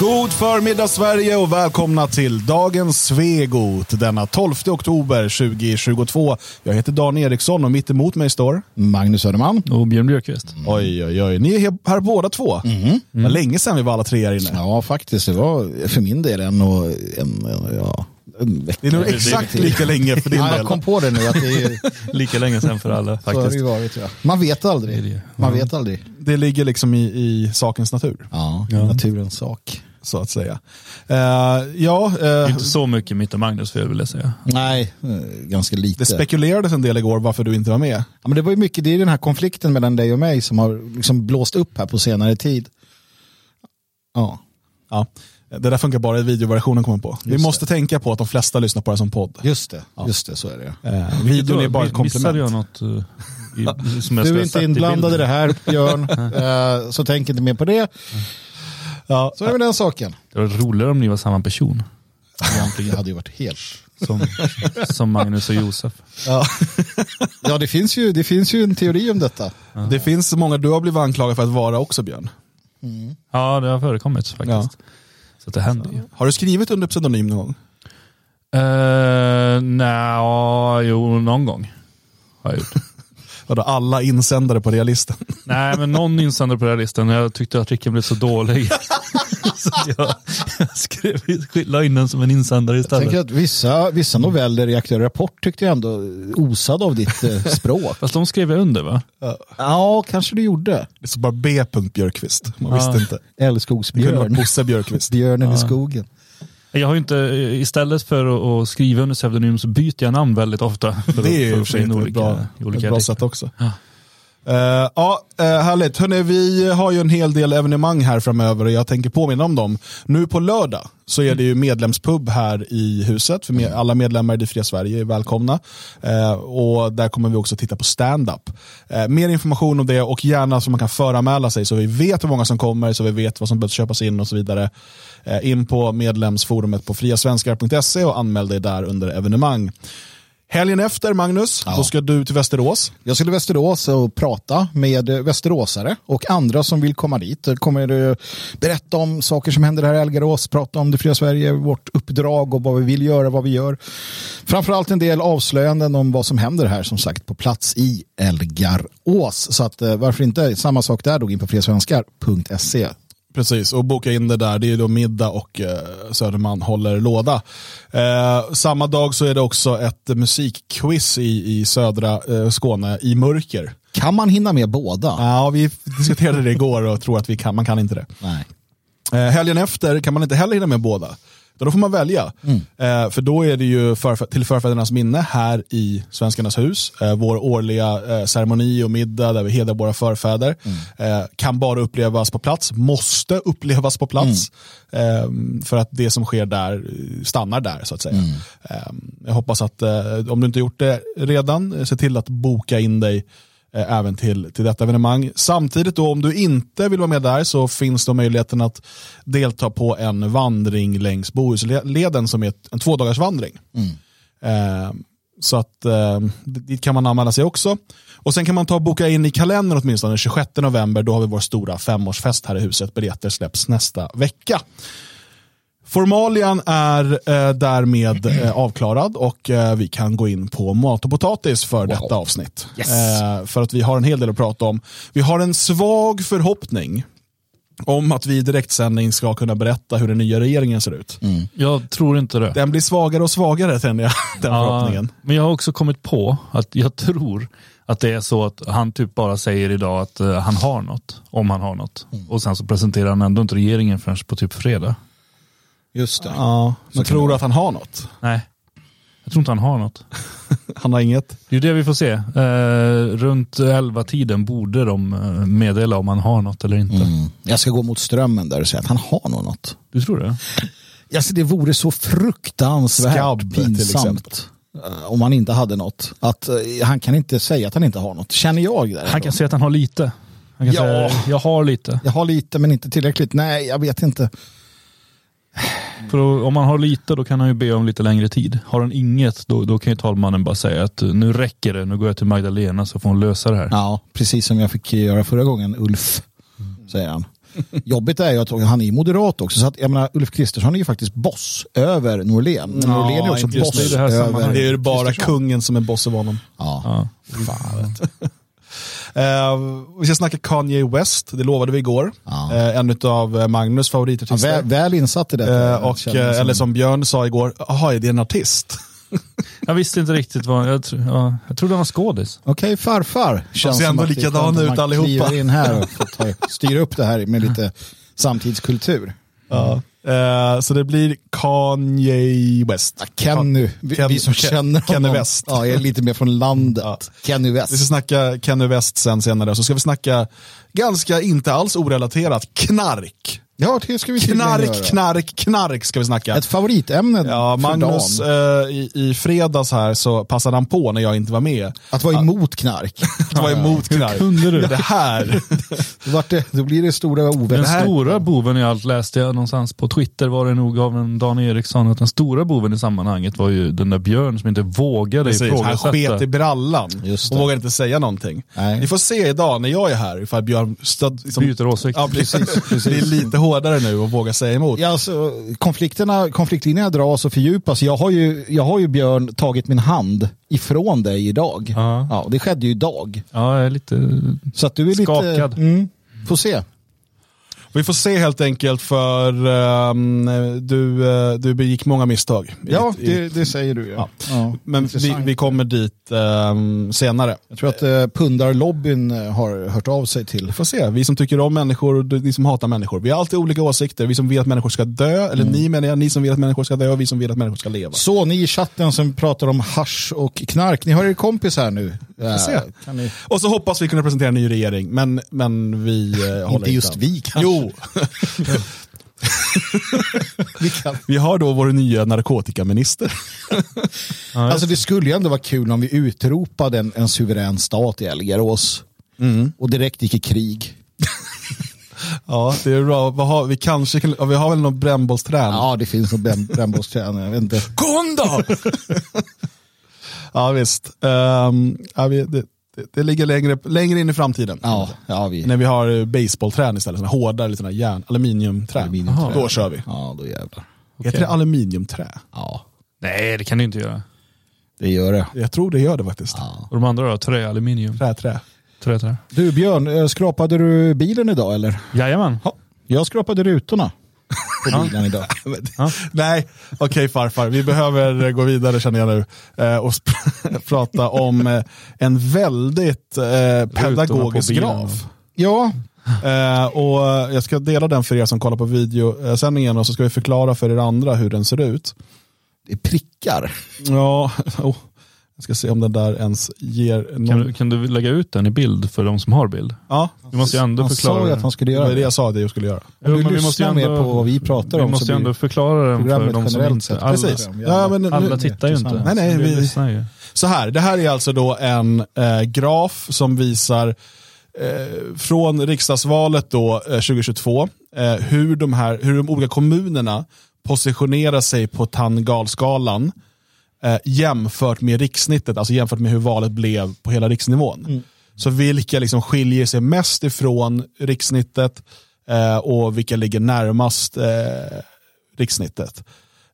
God förmiddag Sverige och välkomna till dagens Svegot denna 12 oktober 2022. Jag heter Dan Eriksson och mitt emot mig står Magnus Söderman. Och Björn Björkqvist. Oj, oj, oj. Ni är här båda två. Det var länge sedan vi var alla tre här inne. Ja, faktiskt. Det var för min del en och en, ja, en vecka. Det är nog exakt lika länge för din Ja, del. jag kom på det nu att det är, Lika länge sedan för alla så har det faktiskt. varit. Ja. Man vet aldrig. det. Man vet aldrig. Det ligger liksom i, i sakens natur, Ja, naturens sak. Så att säga. Eh, ja, Det är eh, inte så mycket mitt och Magnus fel vill jag säga. Nej, eh, ganska lite. det spekulerades en del igår varför du inte var med. ja, men det var ju mycket, det är den här konflikten mellan dig och mig som har liksom blåst upp här på senare tid. Ja, Ja, det där funkar bara i videoversionen kommer på. Vi Just måste tänka på att de flesta lyssnar på det som podd. just det. Just det, så är det. Eh, videon är bara ett Missade jag komplement. något uh, i, som jag Du är inte i inblandad i bilden? det här, Björn. eh, så tänk inte mer på det. Ja, Så är det med den saken. Det var roligare om ni var samma person. Egentligen hade ju varit helt Som, som Magnus och Josef. ja. Ja, det finns, ju, det finns ju en teori om detta. Det finns många du har blivit anklagad för att vara också Björn. Ja, det har förekommit faktiskt. Ja. Så att det händer ju. Har du skrivit under pseudonym någon gång? Uh, Nej, jo någon gång har jag gjort. Vadå, alla insändare på realisten? Nej, men någon insändare på listan. Jag tyckte artikeln blev så dålig. så jag, jag skrev, la in den som en insändare Jag istället. tänker att vissa, vissa noveller i Aktuell Rapport tyckte jag ändå osade av ditt eh, språk. Fast de skrev jag under va? Ja, kanske du gjorde. Det står bara B. Björkqvist. Man Ja. visste inte. Det kunde vara Älskogsbjörn. Bosse Björkqvist. Björnen i skogen. Jag har ju inte, istället för att- skriva under pseudonym så byter jag namn väldigt ofta. För Det är ju för för in ett olika, bra, olika ett bra sätt också. Ja. Eh, ja, uh, härligt. Hörrni, vi har ju en hel del evenemang här framöver och jag tänker påminna om dem. Nu på lördag så är det ju medlemspub här i huset. För med, alla medlemmar i Det Fria Sverige är välkomna. Eh, och där kommer vi också titta på stand-up. Eh, mer information om det och gärna så man kan föranmäla sig så vi vet hur många som kommer, så vi vet vad som behöver köpas in och så vidare. Eh, in på medlemsforumet på friasvenskar.se och anmäl dig där under evenemang. Helgen efter, Magnus, Ja. då ska du till Västerås. Jag skulle till Västerås och prata med västeråsare och andra som vill komma dit. Jag kommer berätta om saker som händer här i Elgarås, prata om det fria Sverige, vårt uppdrag och vad vi vill göra, vad vi gör. Framförallt en del avslöjanden om vad som händer här som sagt på plats i Elgarås. Så att eh, varför inte, samma sak där då in på friasvenskar.se. Precis, och boka in det där. Det är då middag och eh, Söderman håller låda. Eh, samma dag så är det också ett musikquiz i, i södra eh, Skåne i mörker. Kan man hinna med båda? Ja, vi diskuterade det igår och tror att vi kan, man kan inte det. Nej. Eh, helgen efter kan man inte heller hinna med båda. Då får man välja. Eh, för då är det ju förf- till förfädernas minne här i Svenskarnas hus. Eh, vår årliga eh, ceremoni och middag där vi hedrar våra förfäder. Eh, kan bara upplevas på plats, måste upplevas på plats. Eh, för att det som sker där stannar där så att säga. Eh, jag hoppas att om du inte gjort det redan, se till att boka in dig eh, även till, till detta evenemang. Samtidigt då om du inte vill vara med där så finns det möjligheten att delta på en vandring längs Bohusleden som är en tvådagars vandring. Eh, så att eh, dit kan man anmäla sig också. Och sen kan man ta och boka in i kalendern åtminstone den 26 november. Då har vi vår stora femårsfest här i huset. Biljetter släpps nästa vecka. Formalian är eh, därmed eh, avklarad och eh, vi kan gå in på mat och potatis för detta avsnitt. Yes. Eh, för att vi har en hel del att prata om. Vi har en svag förhoppning om att vi i direktsändning ska kunna berätta hur den nya regeringen ser ut. Jag tror inte det. Den blir svagare och svagare känner jag, den förhoppningen. men jag har också kommit på att jag tror att det är så att han typ bara säger idag att eh, han har något, om han har något. Och sen så presenterar han ändå inte regeringen förrän på typ fredag. Just det. Ja, men tror du att han har något? Nej, jag tror inte han har något. Han har inget. Det är ju det vi får se. Eh, runt 11 tiden borde de eh, meddela om han har något eller inte. Mm. Jag ska gå mot strömmen där och säga att han har nog något. Du tror det? Alltså det vore så fruktansvärt Skabb, pinsamt. eh, Om han inte hade något. Att eh, han kan inte säga att han inte har något. Känner jag där. Han kan säga att han har lite. Han kan Ja. säga, jag har lite. Jag har lite men inte tillräckligt. Nej, jag vet inte. För då, om man har lite då kan han ju be om lite längre tid. Har han inget då, då kan ju talmannen bara säga att nu räcker det, nu går jag till Magdalena så får hon lösa det här. Ja, precis som jag fick göra förra gången, Ulf. Säger han. Jobbigt är ju att han är moderat också. Så att, jag menar, Ulf Kristersson är ju faktiskt boss över Norlén. Men Ja, Norlén är också boss i det här över sammanhanget. Det är ju bara kungen som är boss över honom. Ja. Ja. Fan. Eh, vi ska snacka Kanye West, det lovade vi igår. Ja. Eh, en av Magnus Ja, favoritartister. väl, väl insatt i det. Eh, och, eh, eller som Björn sa igår, jaha, är det en artist? Jag visste inte riktigt vad, jag, tro, ja, jag trodde han var skådis. Okej, farfar. Känns ser ändå likadana att ut man allihopa. kliver in här och ta, styra upp det här med lite samtidskultur. Ja. Eh, så det blir Kanye West. Kenny, vi, Ken- vi som Ken- känner Kenny honom. West. Ja, är lite mer från landet. Ja. Kenny Vi ska West. snacka Kanye West sen senare, så ska vi snacka ganska inte alls orelaterat, knark. Ja, det ska vi Knark, göra. knark, knark ska vi snacka. Ett favoritämne Ja, för Magnus dagen. eh, i, i fredags här så passade han på när jag inte var med. Att vara emot knark. Att vara emot knark. kunde du? Det här. Då, vart det, då blir det stora Den ovänner. här- stora boven i allt läste jag någonstans på Twitter var det nog av en Dan Eriksson att den stora boven i sammanhanget var ju den där Björn som inte vågade Precis, han ifrågasätta. sket i brallan och vågade inte säga någonting. Nej. Vi får se idag när jag är här ifall Björn stöd, liksom, Byter åsikt. Ja, precis, precis. Det är lite hårdare nu och våga säga emot. Ja, alltså, konflikterna, konfliktlinjerna dras och fördjupas. Jag har, ju, jag har ju Björn tagit min hand ifrån dig idag. Ja. Ja, det skedde ju idag. Ja, jag är lite... Så att du är lite... Skakad. Mm, får se. Vi får se helt enkelt för ehm, du, eh, du begick många misstag. Ja, i- det, det säger du. Ja. Ja, Men vi, vi kommer dit ehm, senare. Jag tror att eh, pundarlobbyn eh, har hört av sig till. Vi får se, vi som tycker om människor och ni som hatar människor. Vi har alltid olika åsikter. Vi som vill att människor ska dö, eller Mm. ni menar jag, ni som vill att människor ska dö och vi som vill att människor ska leva. Så ni i chatten som pratar om hasch och knark, ni har er kompis här nu. Eh, se. Ni... Och så hoppas vi kunna presentera en ny regering, men, men vi eh, håller Inte just an. vi kanske. Jo, Vi kan. vi har då vår nya narkotikaminister. Alltså det skulle ju ändå vara kul om vi utropade en, en suverän stat i Elgarås och direkt gick i krig. Ja, det är bra. Vad har, vi kanske kan, vi har väl någon brännbollsträn? Ja, det finns nog bräm- brännbollstränare. Jag vet inte. Kom då! ja, visst. Ehm, ja, vi, det, det, det ligger längre, längre in i framtiden. Ja, ja, vi... När vi har baseballträn istället, såna hårdare lite såna järn, aluminiumträn. Aluminiumträ. Då kör vi. Ja, då jävlar. Heter det aluminiumträ? Ja, Nej, det kan du inte göra. det gör det. Jag tror det gör det faktiskt. Och de andra då? Trä, aluminium? Trä, trä. Trä, trä. Du Björn, eh, skrapade du bilen idag eller? Jajamän. Jag skrapade rutorna på bilen idag. Nej, okej farfar, vi behöver eh, gå vidare känner jag nu. Eh, och prata om eh, en väldigt eh, pedagogisk graf. Ja, Eh, och eh, jag ska dela den för er som kollar på videosändningen och så ska vi förklara för er andra hur den ser ut. det är prickar. Ja, oh, jag ska se om den där ens ger någon... Kan, du, kan du lägga ut den i bild för de som har bild? Ja, Du måste ju ändå Han förklara sa ju det. att han skulle det göra var det det. jag sa att jag skulle göra. Om du men lyssnar mer på vad vi pratar vi om så måste ju ändå förklara den för programmet de som generellt inte... Alla, Precis. Ja, men nu- alla tittar ju inte. Nej, nej, Så vi-. Så här, det här är alltså då en eh, graf som visar eh, från riksdagsvalet då, eh, 2022 eh, hur, de här, hur de olika kommunerna positionerar sig på Tangalskalan eh, jämfört med rikssnittet, alltså jämfört med hur valet blev på hela riksnivån. Så vilka liksom skiljer sig mest ifrån rikssnittet eh, och vilka ligger närmast eh, rikssnittet.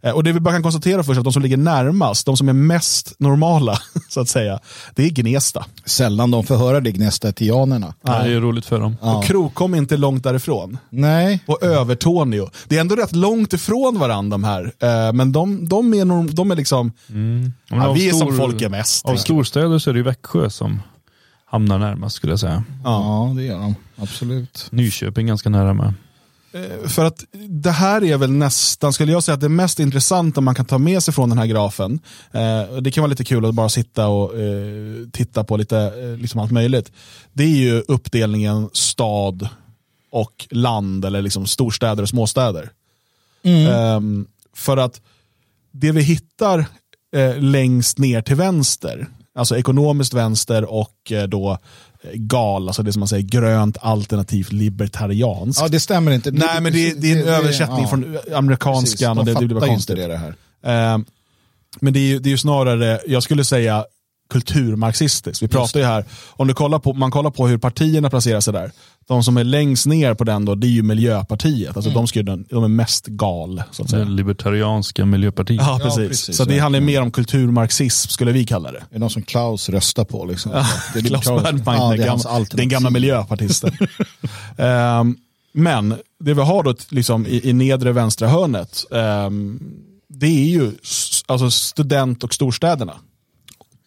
Eh, Och det vi bara kan konstatera först är att de som ligger närmast, de som är mest normala, så att säga, det är Gnesta. Sällan de får höra det gnästa tianerna. Ja, det är ju roligt för dem. Och Krokom är inte långt därifrån. Nej, Och Övertorneå. Det är ändå rätt långt ifrån varandra de här. Eh, Men de, de, är, norm, de är liksom, Men ja, av vi är som stor- folk är mest. Av storstäder så är det ju Växjö som hamnar närmast skulle jag säga. ja. det gör de. Absolut. Nyköping ganska nära med. Jag. För att det här är väl nästan, skulle jag säga, att det mest intressanta man kan ta med sig från den här grafen. Eh, det kan vara lite kul att bara sitta och eh, titta på lite, eh, liksom allt möjligt. Det är ju uppdelningen stad och land, eller liksom storstäder och småstäder. Ehm, för att det vi hittar eh, längst ner till vänster, alltså ekonomiskt vänster och eh, då eh, gal, alltså det som man säger grönt alternativt libertarianskt. Ja, det stämmer inte. Nej, men det, det är en översättning ja, från precis. amerikanskan De och det, det blir bara konstigt. det, det här. Eh, men det är, ju, det är ju snarare, jag skulle säga, kulturmarxistiskt. Vi pratar ju här, om du kollar på, man kollar på hur partierna placerar sig där. De som är längst ner på den då, det är ju Miljöpartiet. Alltså de, ska, den- de är mest gal. Så att Det säga. libertarianska miljöpartiet. Ja, precis. precis, så det ja. handlar mer om kulturmarxism, skulle vi kalla det. Är det någon som Klaus röstar på? Liksom? det är Klaus Bernheim, ja, den, det är hans gamla, den gamla miljöpartisten. Ehm, men det vi har då liksom, i, i nedre vänstra hörnet, ehm, det är ju alltså student och storstäderna.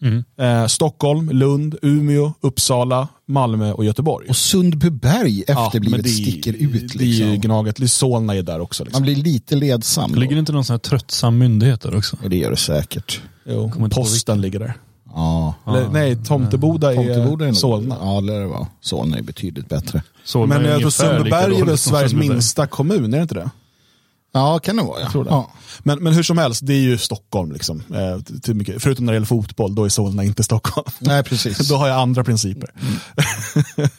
Mm. Eh, Stockholm, Lund, Umeå, Uppsala, Malmö och Göteborg. Och Sundbyberg Ja, efterblivet men det sticker ut. Det är ju Liksom. Gnaget, Solna är där också. Liksom. Man blir lite ledsam. Ligger det inte någon sån här tröttsam myndighet där också? Ja, det gör det säkert. Jo, posten ligger där. Ja. Eller, nej, Tomteboda, Tomteboda är är Solna. Ja, det är det va. Solna är betydligt bättre. Solna Men lika Sundbyberg är väl Sveriges minsta kommun, är det inte det? Ja, kan det vara. Ja. tror det. Ja. Men, men hur som helst, det är ju Stockholm. Liksom. Eh, till- mycket. Förutom när det gäller fotboll, då är Solna inte Stockholm. Nej, precis. då har jag andra principer.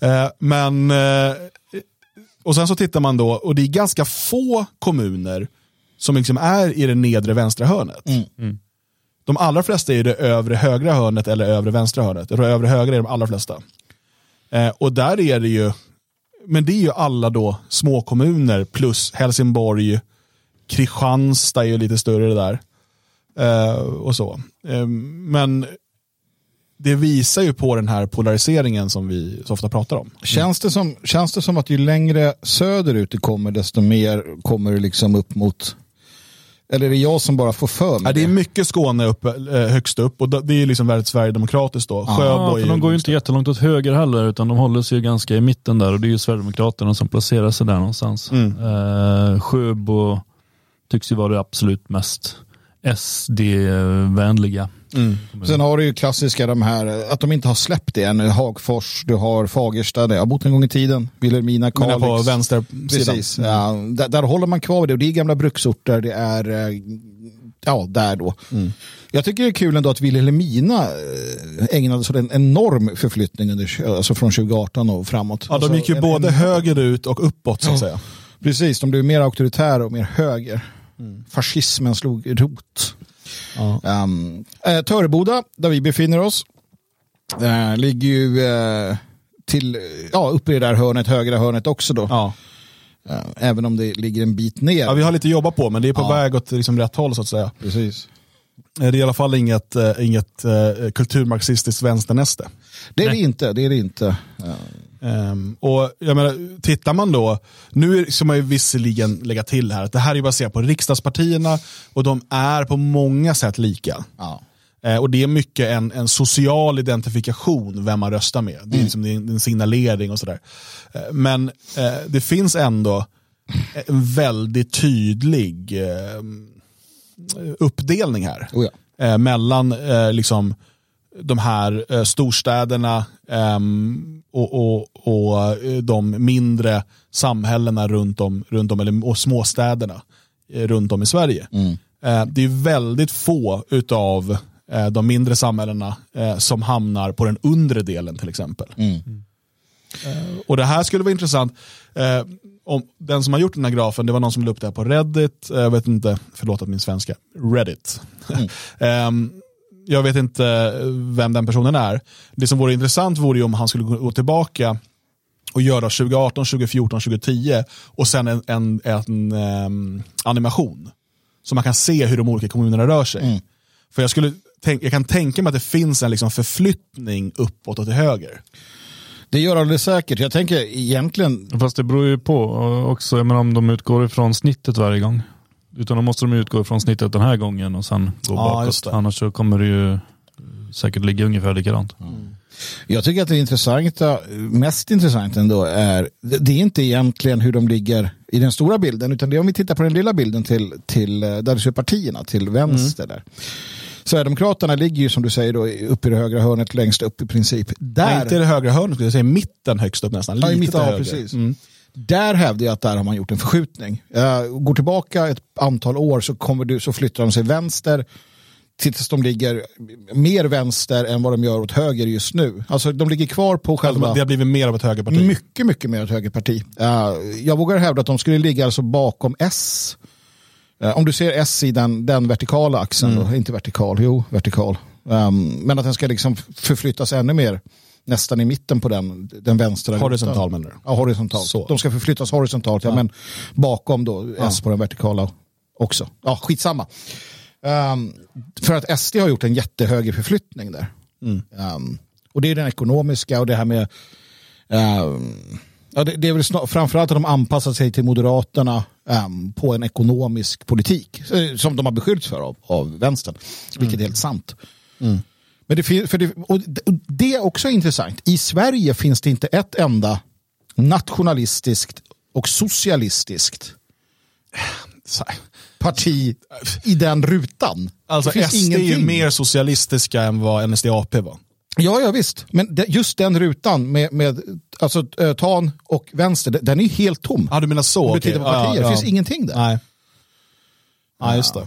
eh, men, eh, och sen så tittar man då, och det är ganska få kommuner som liksom är i det nedre vänstra hörnet. De allra flesta är i det övre högra hörnet eller övre vänstra hörnet. Övre högra är de allra flesta. Eh, och där är det ju, men det är ju alla då småkommuner plus Helsingborg, Kristianstad är ju lite större där. Eh, och så. Eh, men det visar ju på den här polariseringen som vi så ofta pratar om. Känns, det som, känns det som att ju längre söderut det kommer, desto mer kommer det liksom upp mot... Eller är det jag som bara får för mig Ja, det är mycket Skåne upp, eh, högst upp och det är liksom väldigt Sverigedemokratiskt då. Ja, Sjöbo för de går ju inte jättelångt åt höger heller utan de håller sig ju ganska i mitten där och det är ju Sverigedemokraterna som placerar sig där någonstans. Mm. Eh, Sjöbo tycks ju vara det absolut mest SD-vänliga. Mm. Sen har du ju klassiska de här, att de inte har släppt det än. Hagfors, du har Fagersta, där jag har bott en gång i tiden. Vilhelmina, Men Kalix. på vänstersidan. Precis, ja, där, där håller man kvar det. Och det är gamla bruksorter, det är, eh, ja, där då. Mm. Jag tycker det är kul ändå att Vilhelmina eh, ägnade sig åt en enorm förflyttning under, alltså från 2018 och framåt. Ja, de Alltså, gick ju en- både en- högerut och uppåt så att säga. Precis, de blev mer auktoritära och mer höger. Mm. Fascismen slog rot. Ja. Um, eh, Töreboda, där vi befinner oss, eh, ligger ju eh, till, ja, uppe i det där hörnet, högra hörnet också då. Ja. Eh, även om det ligger en bit ner. ja, vi har lite att jobba på men det är på Ja. väg åt liksom rätt håll så att säga. Precis. Eh, Det är i alla fall inget, eh, inget kulturmarxistiskt vänsternäste. Det är Nej. det inte, det är det inte. Ehm, och jag menar, tittar man då, nu ska man ju visserligen lägga till här att det här är baserat på riksdagspartierna och de är på många sätt lika. Ja. Eh, och det är mycket en, en social identifikation vem man röstar med. Det är, liksom, det är en signalering och sådär. Eh, men eh, det finns ändå en väldigt tydlig eh, uppdelning här. Oh ja. Mellan liksom, de här eh, storstäderna ehm, och, och, och eh, de mindre samhällena runt om, runt om eller, och småstäderna eh, runt om i Sverige. Eh, det är väldigt få utav eh, de mindre samhällena som hamnar på den undre delen till exempel. Eh, och det här skulle vara intressant. Om den som har gjort den här grafen, det var någon som la upp det här på Reddit, jag vet inte, förlåt att min svenska, Reddit. Ehm, jag vet inte vem den personen är. Det som vore intressant vore ju om han skulle gå tillbaka och göra 2018, 2014, 2010 och sen en, en, en ehm, animation. Så man kan se hur de olika kommunerna rör sig. För jag, skulle tänk, jag kan tänka mig att det finns en liksom förflyttning uppåt och till höger. Det gör det säkert. Jag tänker egentligen, Fast det beror ju på också, jag menar, om de utgår ifrån snittet varje gång. Utan då måste de utgå ifrån snittet den här gången och sen gå Ja, bakåt. Annars så kommer det ju säkert ligga ungefär likadant. jag tycker att det intressanta, mest intressant ändå är, det är inte egentligen hur de ligger i den stora bilden, utan det är om vi tittar på den lilla bilden till, till eh, där du ser partierna till vänster där. Sverigedemokraterna ligger ju som du säger då uppe i det högra hörnet längst upp i princip. Där, Nej, inte i det högra hörnet, skulle jag säga mitten högst upp nästan. Ja, i mitten, ja, precis. Mm. Där hävdar jag att där har man gjort en förskjutning. Uh, går tillbaka ett antal år så, kommer du, så flyttar de sig vänster tills de ligger mer vänster än vad de gör åt höger just nu. Alltså de ligger kvar på själva... Det har blivit mer av ett högerparti. Mycket, mycket mer åt högerparti. Uh, jag vågar hävda att de skulle ligga alltså bakom S. Uh, om du ser S i den, den vertikala axeln, då, inte vertikal, jo vertikal. Um, men att den ska liksom förflyttas ännu mer nästan i mitten på den, den vänstra Horisontal menar du? Ja, horisontalt. Så. De ska förflyttas horisontalt, ja, men bakom då S på den vertikala också. Ja, skitsamma. Um, för att SD har gjort en jättehög förflyttning där. Um, och det är den ekonomiska och det här med um, ja, det, det är väl snar, framförallt att de anpassar sig till Moderaterna um, på en ekonomisk politik eh, som de har beskyllts för av, av vänstern, vilket är helt sant. Men det, för det, och det- det är också intressant. I Sverige finns det inte ett enda nationalistiskt och socialistiskt Så här. parti i den rutan. Alltså det finns SD är ju ingenting. mer socialistiska än vad NSDAP var. Ja, ja visst. Men det, just den rutan med, med alltså, eh, tan och vänster, den- är ju helt tom. Ja, du menar så? Om du tittar på Ja, partier, ja, det ja. finns ingenting där. Nej. Nej, just det.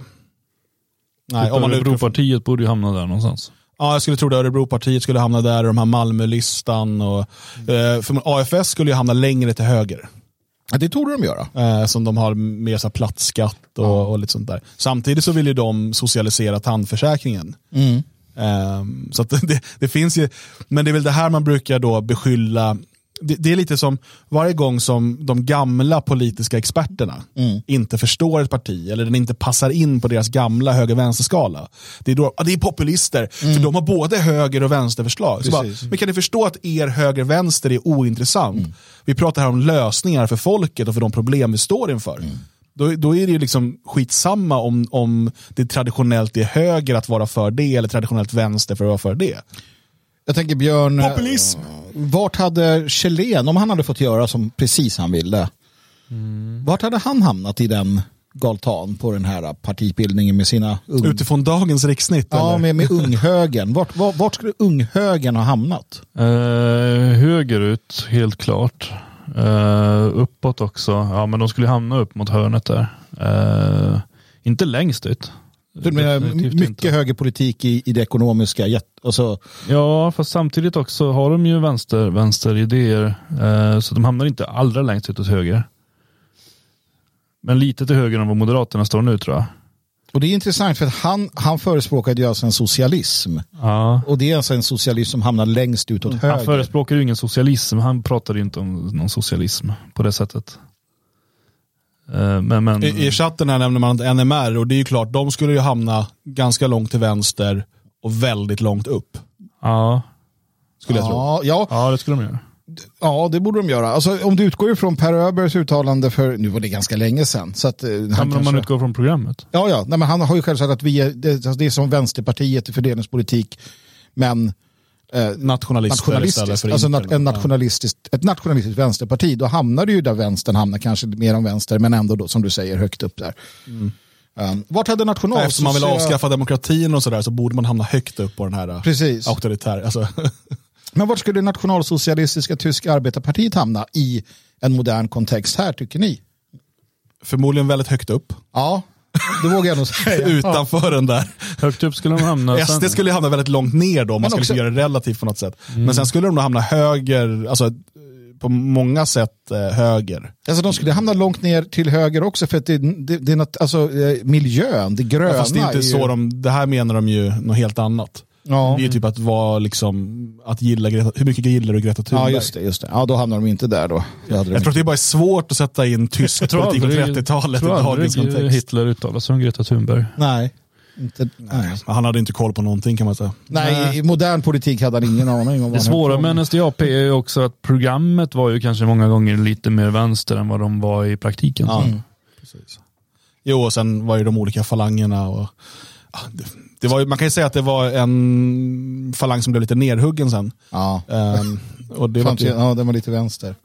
Nej, om man Örebropartiet borde ju hamna där någonstans. Ja, jag skulle tro det. Örebropartiet skulle hamna där, och de här Malmölistan och eh, för AFS skulle ju hamna längre till höger. Ja, det torde de göra. Eh, som de har mer så här plattskatt och, och lite sånt där. Samtidigt så vill ju de socialisera tandförsäkringen. Ehm, så att det, det finns ju, men det är väl det här man brukar då beskylla det, det är lite som varje gång som de gamla politiska experterna inte förstår ett parti eller den inte passar in på deras gamla höger-vänster-skala. Det är då, ah, det är populister, för de har både höger och vänsterförslag. Så bara, men kan ni förstå att er höger-vänster är ointressant? Vi pratar här om lösningar för folket och för de problem vi står inför. Då, då är det ju liksom skitsamma om, om det traditionellt är höger att vara för det eller traditionellt vänster för att vara för det. Jag tänker Björn, eh, Populism. vart hade Kjellén, om han hade fått göra som precis han ville, vart hade han hamnat i den galtan på den här partibildningen med sina ung... Utifrån dagens rikssnitt Ja, eller? med, med unghögern. Vart, vart, vart skulle unghögern ha hamnat? Eh, högerut, helt klart. Eh, uppåt också. Ja, men de skulle hamna upp mot hörnet där. Eh, inte längst ut. Du menar, mycket inte. högerpolitik i, i det ekonomiska. Alltså, Ja, fast samtidigt också har de ju vänster, vänsteridéer. Eh, så de hamnar inte allra längst ut åt höger. Men lite till höger än vad Moderaterna står nu tror jag. och det är intressant för att han, han förespråkade ju alltså en socialism. Ja. Och det är alltså en socialism som hamnar längst ut åt höger. Han förespråkar ju ingen socialism. Han pratar ju inte om någon socialism på det sättet. Eh, Men, men, I, I chatten här nämner man NMR och det är ju klart, de skulle ju hamna ganska långt till vänster och väldigt långt upp. ja, Skulle jag tro. ja, ja, ja, det skulle de göra. ja, det borde de göra. Alltså, om du utgår ifrån Per Öbergs uttalande för, nu var det ganska länge sedan. Så att, eh, han Ja, men om man kanske- utgår från programmet. Ja, ja. Nej, men han har ju själv sagt att vi är, det, alltså, det är som Vänsterpartiet i fördelningspolitik, men eh, Nationalister nationalistiskt. Alltså nat- en nationalistiskt, ett nationalistiskt vänsterparti. Då hamnar du ju där vänstern hamnar, kanske mer om vänster, men ändå då, som du säger högt upp där. Um, vart hade national... Eftersom man vill avskaffa demokratin och sådär så borde man hamna högt upp på den här äh, Precis. auktoritär. Alltså, Men vart skulle nationalsocialistiska tyska arbetarpartiet hamna i en modern kontext här, tycker ni? förmodligen väldigt högt upp. Ja, det vågar jag nog säga. Utanför den där. Högt upp skulle de hamna. SD sen- skulle ju hamna väldigt långt ner då, om man skulle också- göra det relativt på något sätt. Mm. Men sen skulle de nog hamna höger, alltså på många sätt eh, höger. Alltså de skulle hamna långt ner till höger också för att det, det, det är något, alltså eh, miljön, det gröna. Fast det är inte ju- så de, det här menar de ju något helt annat. Ja. Det är typ att vara liksom, att gilla Greta, hur mycket gillar du Greta Thunberg? Ja, just det, just det. Ja, då hamnar de inte där då. Jag tror att det är bara svårt att sätta in tysk politik på aldrig, 30-talet i tror dagens kontext. Hitler uttalar sig om Greta Thunberg. Nej. Inte, nej. Han hade inte koll på någonting kan man säga. Nej, i modern politik hade han ingen aning om Det svåra med NSDAP är ju också att programmet var ju kanske många gånger lite mer vänster än vad de var i praktiken. Ja, Så. precis. Jo, och sen var ju de olika falangerna. Och, ja, det, var man kan ju säga att det var en falang som blev lite nerhuggen sen. Ja, Ehm, och det var ju, ja, den var lite vänster.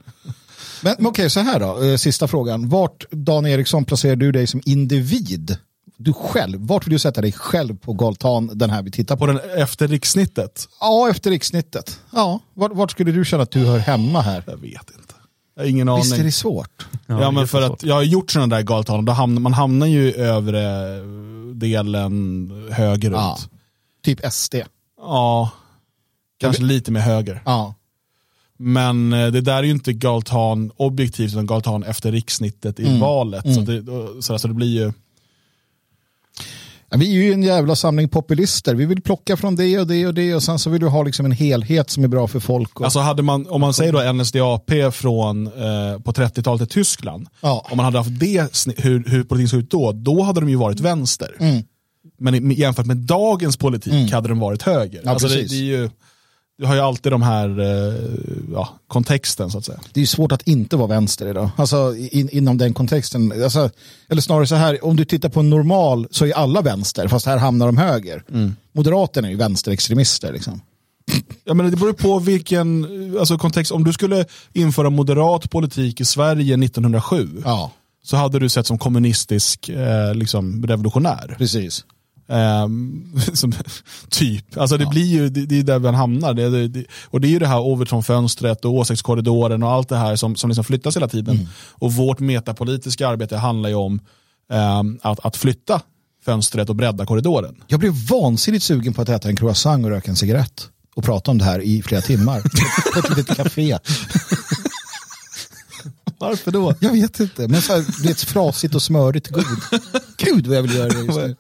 Men, men okej, så här då. Eh, Sista frågan. Vart, Dan Eriksson, placerar du dig som individ? Du själv, vart vill du sätta dig själv på galtan den här vi tittar på? på den, efter rikssnittet? Ja, efter rikssnittet. Ja, vart, vart skulle du känna att du hör hemma här? Jag vet inte. Jag har ingen Visst är aning. det svårt? Ja, är men för att jag har gjort sådana där galtal, då hamnar, man hamnar ju övre delen högerut. Ja. Ja, Typ SD. kanske lite mer höger. Ja. Men eh, det där är ju inte galtan objektivt, utan galtan efter rikssnittet i Mm. valet. Så, det, så, så det blir ju... Vi är ju en jävla samling populister. Vi vill plocka från det och det och det och sen så vill du ha liksom en helhet som är bra för folk. Och... Alltså hade man, om man säger då NSDAP från, eh, på 30-talet i Tyskland, Ja. om man hade haft det, hur, hur politiken såg ut då, då hade de ju varit vänster. Men i- jämfört med dagens politik hade de varit höger. Ja, alltså det, det, är ju, du har ju alltid de här eh, ja, kontexten så att säga. det är ju svårt att inte vara vänster idag. Alltså in, inom den kontexten. Alltså, eller snarare så här, om du tittar på en normal så är alla vänster, fast här hamnar de höger. Moderaterna är ju vänsterextremister. Liksom. Ja, men det beror på vilken alltså, kontext. Om du skulle införa moderat politik i Sverige 1907 Ja, så hade du sett som kommunistisk eh, liksom, revolutionär. precis. Ehm, som, typ. Alltså det blir ju, det, det är där man hamnar. Det, det, och det är ju det här Overton-fönstret och åsiktskorridoren och allt det här som, som liksom flyttas hela tiden. Och vårt metapolitiska arbete handlar ju om ehm, att, att flytta fönstret och bredda korridoren. Jag blev vansinnigt sugen på att äta en croissant och röka en cigarett. Och prata om det här i flera timmar. på ett litet café. Varför då? Jag vet inte, men så här, det är ett frasigt och smörigt god. Gud vad jag vill göra det just nu.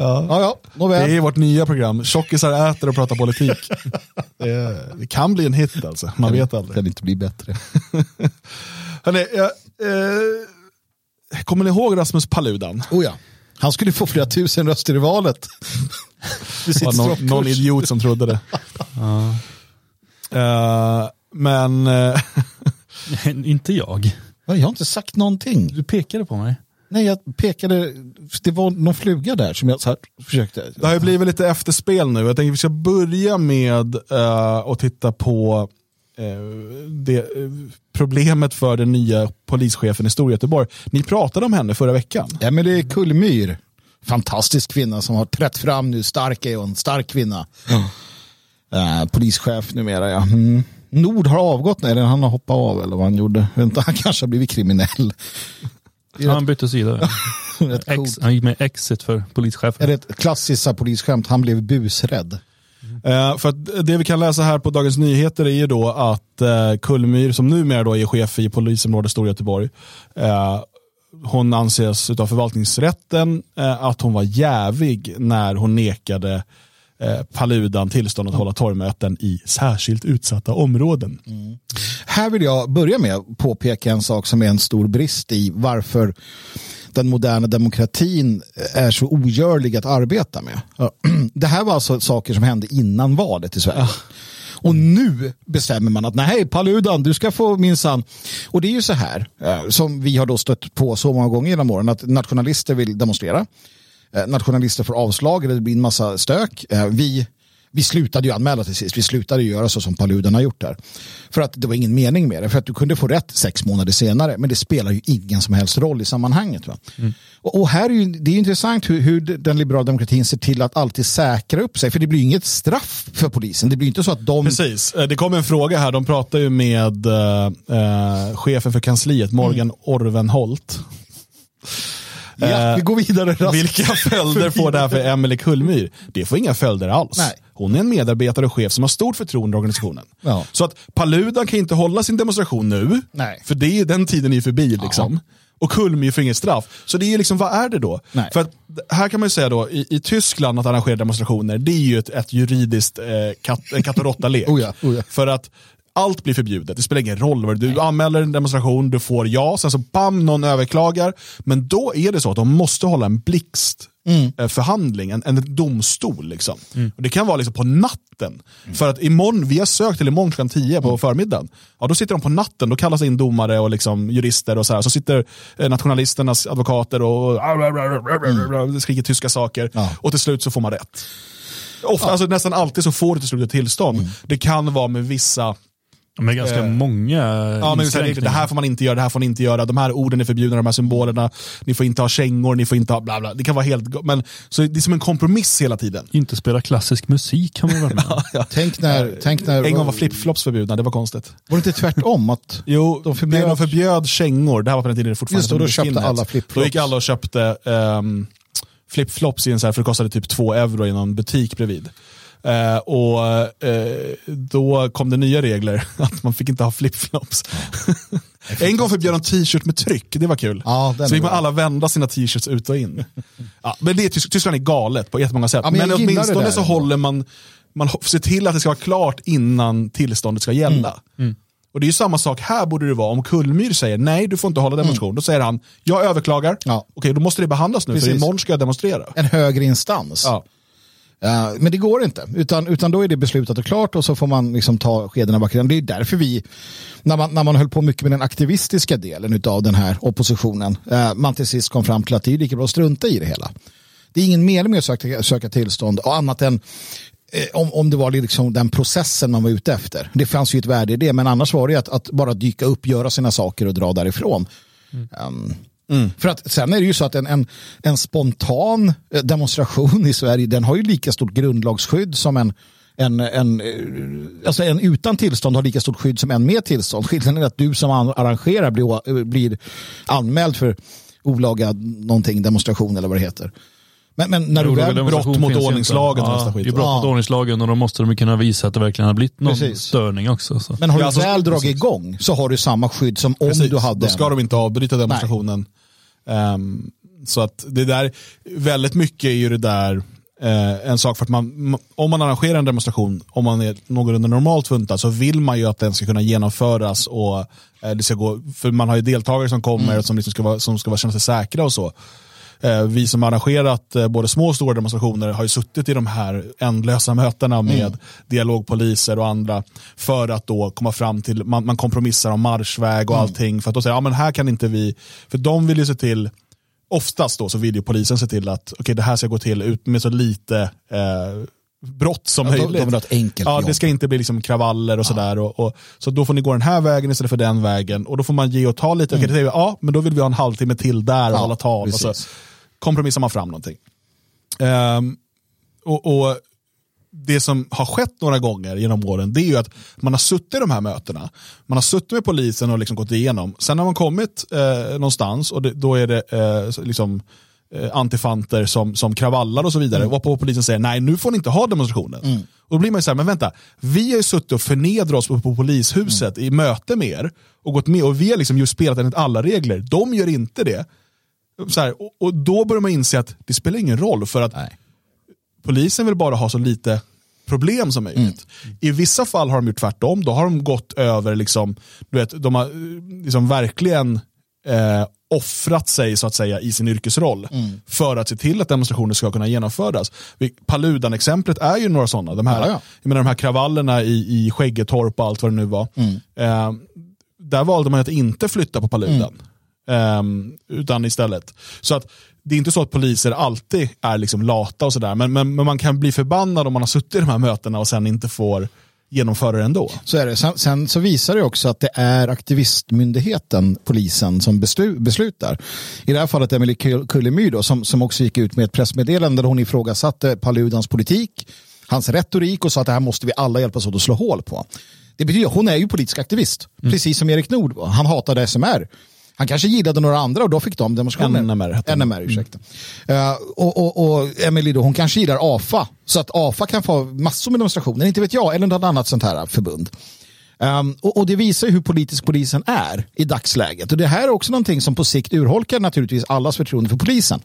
Ja. Ja, ja, nåväl. Det är vårt nya program. Tjockisar äter och pratar politik. Det, det kan bli en hit alltså. Man vet aldrig. kan inte bli bättre. Hörrni, jag, eh, kommer ni ihåg Rasmus Paludan? Oh ja. Han skulle få flera tusen röster i valet. Var någon, någon idiot som trodde det. Eh, men eh, Inte jag. Ja, Jag har inte sagt någonting. Du pekade på mig. Nej, jag pekade. Det var någon fluga där som jag så här försökte. det har ju blivit lite efterspel nu. Jag tänker vi ska börja med uh, att titta på eh, det, eh, problemet för den nya polischefen i Storgöteborg. Ni pratade om henne förra veckan. Ja, men det är Kullmyr. Fantastisk kvinna som har trätt fram nu. Stark är hon. Stark kvinna. Eh, polischef numera, ja. Mm. Nord har avgått, nej, han har hoppat av eller vad han gjorde. Inte, Han kanske har blivit kriminell. Är Han bytte sida. rätt Ex, han gick med exit för Är polischefen. det ett klassiskt polisskämt? Han blev busrädd. Eh, för att det vi kan läsa här på Dagens Nyheter är ju då att uh, Kullmyr, som numera då är chef i polisområdet Storgöteborg, uh, hon anses av förvaltningsrätten eh, att hon var jävig när hon nekade eh, Paludan tillstånd att hålla torgmöten i särskilt utsatta områden. Här vill jag börja med att påpeka en sak som är en stor brist i varför den moderna demokratin är så ogörlig att arbeta med. Det här var alltså saker som hände innan valet i Sverige. Och nu bestämmer man att nej, Paludan, du ska få minsann. Och det är ju så här, eh, som vi har då stött på så många gånger genom åren, att nationalister vill demonstrera. Eh, Nationalister får avslag, eller det blir en massa stök. Eh, Vi, vi slutade ju anmäla till sist, vi slutade göra så som Paludan har gjort där. För att det var ingen mening med det, för att du kunde få rätt sex månader senare, men det spelar ju ingen som helst roll i sammanhanget. Va? Och, och här är ju, det är intressant hur, hur den liberala demokratin ser till att alltid säkra upp sig, för det blir ju inget straff för polisen. Det blir ju inte så att de... Precis, Eh, det kom en fråga här. De pratar ju med eh, chefen för kansliet, Morgan Orvenholt. Ja, Eh, vi går vidare raskt. Vilka följder får det här för Emelie Kullmyr? Det får inga följder alls. Nej. Hon är en medarbetare och chef som har stort förtroende i organisationen. Ja. Så att Paludan kan inte hålla sin demonstration nu, Nej. för det är, den tiden är ju förbi. Liksom. Och Kullmyr får inget straff. Så det är liksom, vad är det då? Nej. För att, här kan man ju säga då, i, i Tyskland att arrangera demonstrationer, det är ju ett, ett juridiskt eh, katt, och råtta-lek. Oh ja, oh ja. För att allt blir förbjudet. Det spelar ingen roll. vad Du anmäler en demonstration, du får ja, sen så bam, någon överklagar. Men då är det så att de måste hålla en blixt Mm. eh, förhandling, en, en domstol. Liksom. Och det kan vara liksom på natten. För att imorgon, vi har sökt till imorgon klockan 10 på Mm. förmiddagen. Ja, då sitter de på natten, då kallas in domare och liksom jurister och så här. Så sitter eh, nationalisternas advokater och skriker tyska saker. Mm. Ja. Och till slut så får man rätt. Ofta, alltså, nästan alltid så får du till slut ett tillstånd. Mm. Det kan vara med vissa Med ganska Eh, många Ja, men det inskränkningar. här får man inte göra, det här får ni inte göra, de här orden är förbjudna, de här symbolerna, ni får inte ha kängor, ni får inte ha bla bla. Det kan vara helt men Så det är som en kompromiss hela tiden. Inte spela klassisk musik har man varit med om. Tänk när, tänk när En gång var flipflops förbjudna, det var konstigt. Var det inte tvärtom? Att Jo, De de förbjöd- de förbjöd kängor, det här var på den tiden det fortfarande Just det, då köpte alla flipflops. Då gick alla och köpte um, flipflops i en så här, för det kostade typ två euro i någon butik bredvid. Eh, och eh, då kom det nya regler, att man fick inte ha flipflops. En gång förbjöd de t-shirt med tryck, det var kul. Ja, så fick man alla vända sina t-shirts ut och in. Ja, men det Tyskland är galet på jättemånga sätt. Ja, men men åtminstone så håller man, man ser till att det ska vara klart innan tillståndet ska gälla. Mm. Och det är ju samma sak här borde det vara. Om Kullmyr säger nej, du får inte hålla demonstration. Då säger han, jag överklagar. Mm. Ja. Okej, då måste det behandlas nu, för Precis. imorgon ska jag demonstrera. En högre instans. Ja. Eh, men det går inte, utan, utan då är det beslutat och klart och så får man liksom ta skeden av backen. Det är därför vi, när man, när man höll på mycket med den aktivistiska delen av den här oppositionen, eh, man till sist kom fram till att det är lika bra att strunta i det hela. Det är ingen mening med att söka, söka tillstånd och annat än eh, om, om det var liksom den processen man var ute efter. Det fanns ju ett värde i det, men annars var det att, att bara dyka upp, göra sina saker och dra därifrån. Um, För att sen är det ju så att en, en, en spontan eh, demonstration i Sverige, den har ju lika stort grundlagsskydd som en en, en, eh, alltså en utan tillstånd har lika stort skydd som en med tillstånd. Skillnaden är att du som an- arrangerar blir, eh, blir anmäld för olaga någonting, demonstration eller vad det heter. Men, men när du väl brott mot ordningslagen och Ja, skit. det är brott mot Ja. ordningslagen och då måste de kunna visa att det verkligen har blivit någon Precis. störning också. Så. Men har Ja, du alltså, väl dragit igång så har du samma skydd som om Precis, du hade Då ska en. de inte avbryta demonstrationen. Ehm, så att det där, väldigt mycket är ju det där eh, en sak för att man, om man arrangerar en demonstration, om man är någorlunda normalt funtad så vill man ju att den ska kunna genomföras och eh, det ska gå, för man har ju deltagare som kommer Mm. som, liksom ska vara, som ska vara, känna sig säkra och så. Eh, vi som arrangerat eh, både små och stora demonstrationer har ju suttit i de här ändlösa mötena med Mm. dialogpoliser och andra för att då komma fram till, man, man kompromissar om marschväg och Mm. allting för att då säga, ja men här kan inte vi, för de vill ju se till, oftast då så vill ju polisen se till att okej det här ska gå till ut med så lite eh, brott som Ja, de- möjligt. de ha ett enkelt ja, jobb. det ska inte bli liksom kravaller och sådär. Och, och, så då får ni gå den här vägen istället för den vägen. Och då får man ge och ta lite. Okej, säger vi, ja, men då vill vi ha en halvtimme till där och Mm. Ja, hålla tal. Och så. Kompromissar man fram någonting. Ehm, och, och det som har skett några gånger genom åren det är ju att man har suttit i de här mötena. Man har suttit med polisen och liksom gått igenom. Sen har man kommit eh, någonstans och det, då är det eh, liksom eh, antifanter som, som kravallar och så vidare. Mm. Och på polisen säger nej nu får ni inte ha demonstrationen. Och då blir man ju så här, men vänta, vi har ju suttit och förnedrat oss på, på polishuset Mm. i möte med er och gått med och vi har liksom just spelat enligt alla regler. De gör inte det. Så här, och, och då börjar man inse att det spelar ingen roll för att Nej. polisen vill bara ha så lite problem som möjligt. I vissa fall har de gjort tvärtom. Då har de gått över, liksom, du vet, de har eh, liksom verkligen eh, offrat sig så att säga i sin yrkesroll för att se till att demonstrationer ska kunna genomföras. Paludan-exemplet är ju några sådana. De här, Ja, ja. Jag menar, de här kravallerna i, i Skäggetorp och allt vad det nu var. Eh, där valde man att inte flytta på Paludan. Ehm, utan istället. Så att det är inte så att poliser alltid är liksom lata och sådär, men, men, men man kan bli förbannad om man har suttit i de här mötena och sen inte får genomföra det ändå. Så är det. Sen, sen så visar det också att det är aktivistmyndigheten, polisen, som beslu, beslutar. I det här fallet Kull- Kullemyr då, som, som också gick ut med ett pressmeddelande där hon ifrågasatte Paludans politik, hans retorik och sa att det här måste vi alla hjälpas åt att slå hål på. Det betyder hon är ju politisk aktivist, precis som Erik Nord. Han hatade SMR. Han kanske gillade några andra och då fick de demonstrationer. NMR. NMR, ursäkta. Eh, och, och, och Emily då, hon kanske gillar AFA. Så att AFA kan få massor med demonstrationer, inte vet jag, eller något annat sånt här förbund. Um, och, och det visar ju hur politisk polisen är i dagsläget. Och det här är också någonting som på sikt urholkar naturligtvis allas förtroende för polisen.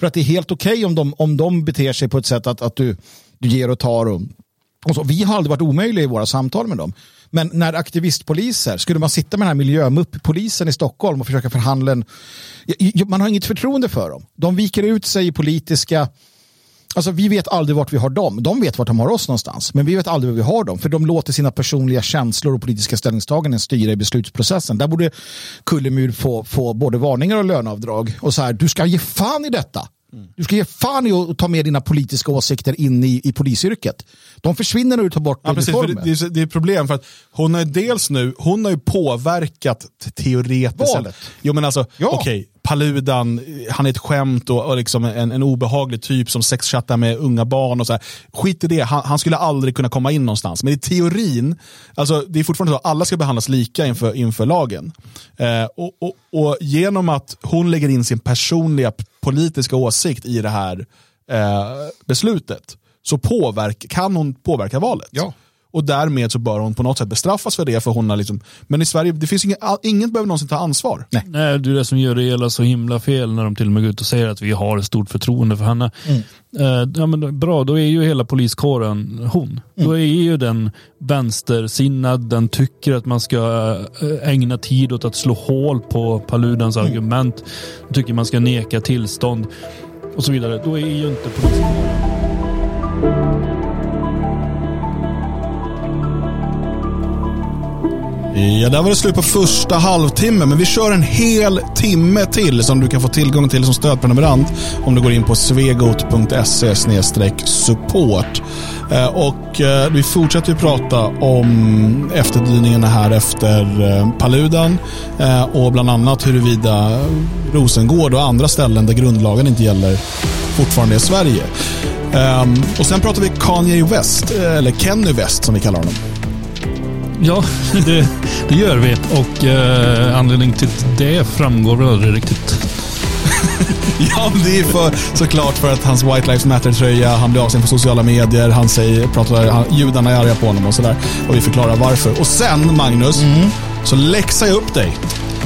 För att det är helt okej om, de, om de beter sig på ett sätt att, att du, du ger och tar. Och, och så. Vi har aldrig varit omöjliga i våra samtal med dem. Men när aktivistpoliser, skulle man sitta med den här miljömupp-polisen i Stockholm och försöka förhandla en... Man har inget förtroende för dem. De viker ut sig i politiska... Alltså vi vet aldrig vart vi har dem. De vet vart de har oss någonstans. Men vi vet aldrig var vi har dem. För de låter sina personliga känslor och politiska ställningstaganden styra i beslutsprocessen. Där borde Kullemur få, få både varningar och löneavdrag. Och så här, du ska ge fan i detta. Du ska ge fan i att ta med dina politiska åsikter in i, i polisyrket. De försvinner när du tar bort Ja, precis, uniformen. det, det, är, det är problem för att hon har ju dels nu, hon har ju påverkat teoretiskt. Valet. Jo men alltså, Ja. okej, Paludan, han är ett skämt och, och liksom en, en obehaglig typ som sexchattar med unga barn och så här. Skit i det, han, han skulle aldrig kunna komma in någonstans. Men i teorin, alltså det är fortfarande så att alla ska behandlas lika inför, inför lagen. Eh, och, och, och genom att hon lägger in sin personliga politiska åsikt i det här eh, beslutet så påverk, kan hon påverka valet. Ja. Och därmed så bör hon på något sätt bestraffas för det. För hon har liksom, men i Sverige, det finns ingen, ingen behöver någonsin ta ansvar. Nej. Nej, det är det som gör det hela så himla fel när de till och med går ut och säger att vi har ett stort förtroende för henne. Mm. Eh, ja, men då- bra, då är ju hela poliskåren hon. Då är ju den vänstersinnad, den tycker att man ska eh, ägna tid åt att slå hål på Paludans argument. Den tycker man ska neka tillstånd och så vidare. Då är ju inte poliskåren Ja, där var det slut på första halvtimmen, men vi kör en hel timme till som du kan få tillgång till som stödprenumerant om du går in på svegot.se support. Eh, och eh, vi fortsätter ju prata om efterdyningarna här efter eh, Paludan och bland annat huruvida Rosengård och andra ställen där grundlagen inte gäller fortfarande är Sverige. Ehm, och sen pratar vi Kanye West, eller Kenny West som vi kallar honom. Ja, det, det gör vi. Och eh, anledningen till det framgår väl aldrig riktigt. Ja, det är för, såklart för att hans White Lives Matter-tröja, han blir avstängd på sociala medier, han säger, pratar, han, judarna är arga på honom och sådär. Och vi förklarar varför. Och sen, Magnus, så läxar jag upp dig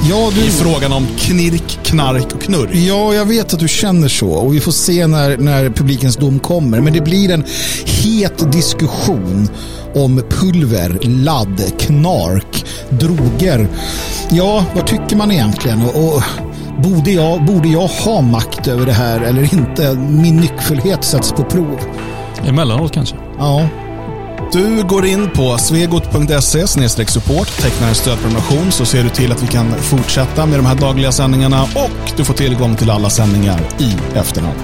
Ja, i du, frågan om knirk, knark och knurr. Ja, jag vet att du känner så och vi får se när, när publikens dom kommer. Men det blir en het diskussion om pulver, ladd, knark, droger. Ja, vad tycker man egentligen? Och, och borde, jag, borde jag ha makt över det här eller inte? Min nyckfullhet sätts på prov. Emellanåt kanske. Ja, du går in på svegot.se support, tecknar en stödprenumeration så ser du till att vi kan fortsätta med de här dagliga sändningarna och du får tillgång till alla sändningar i efterhand.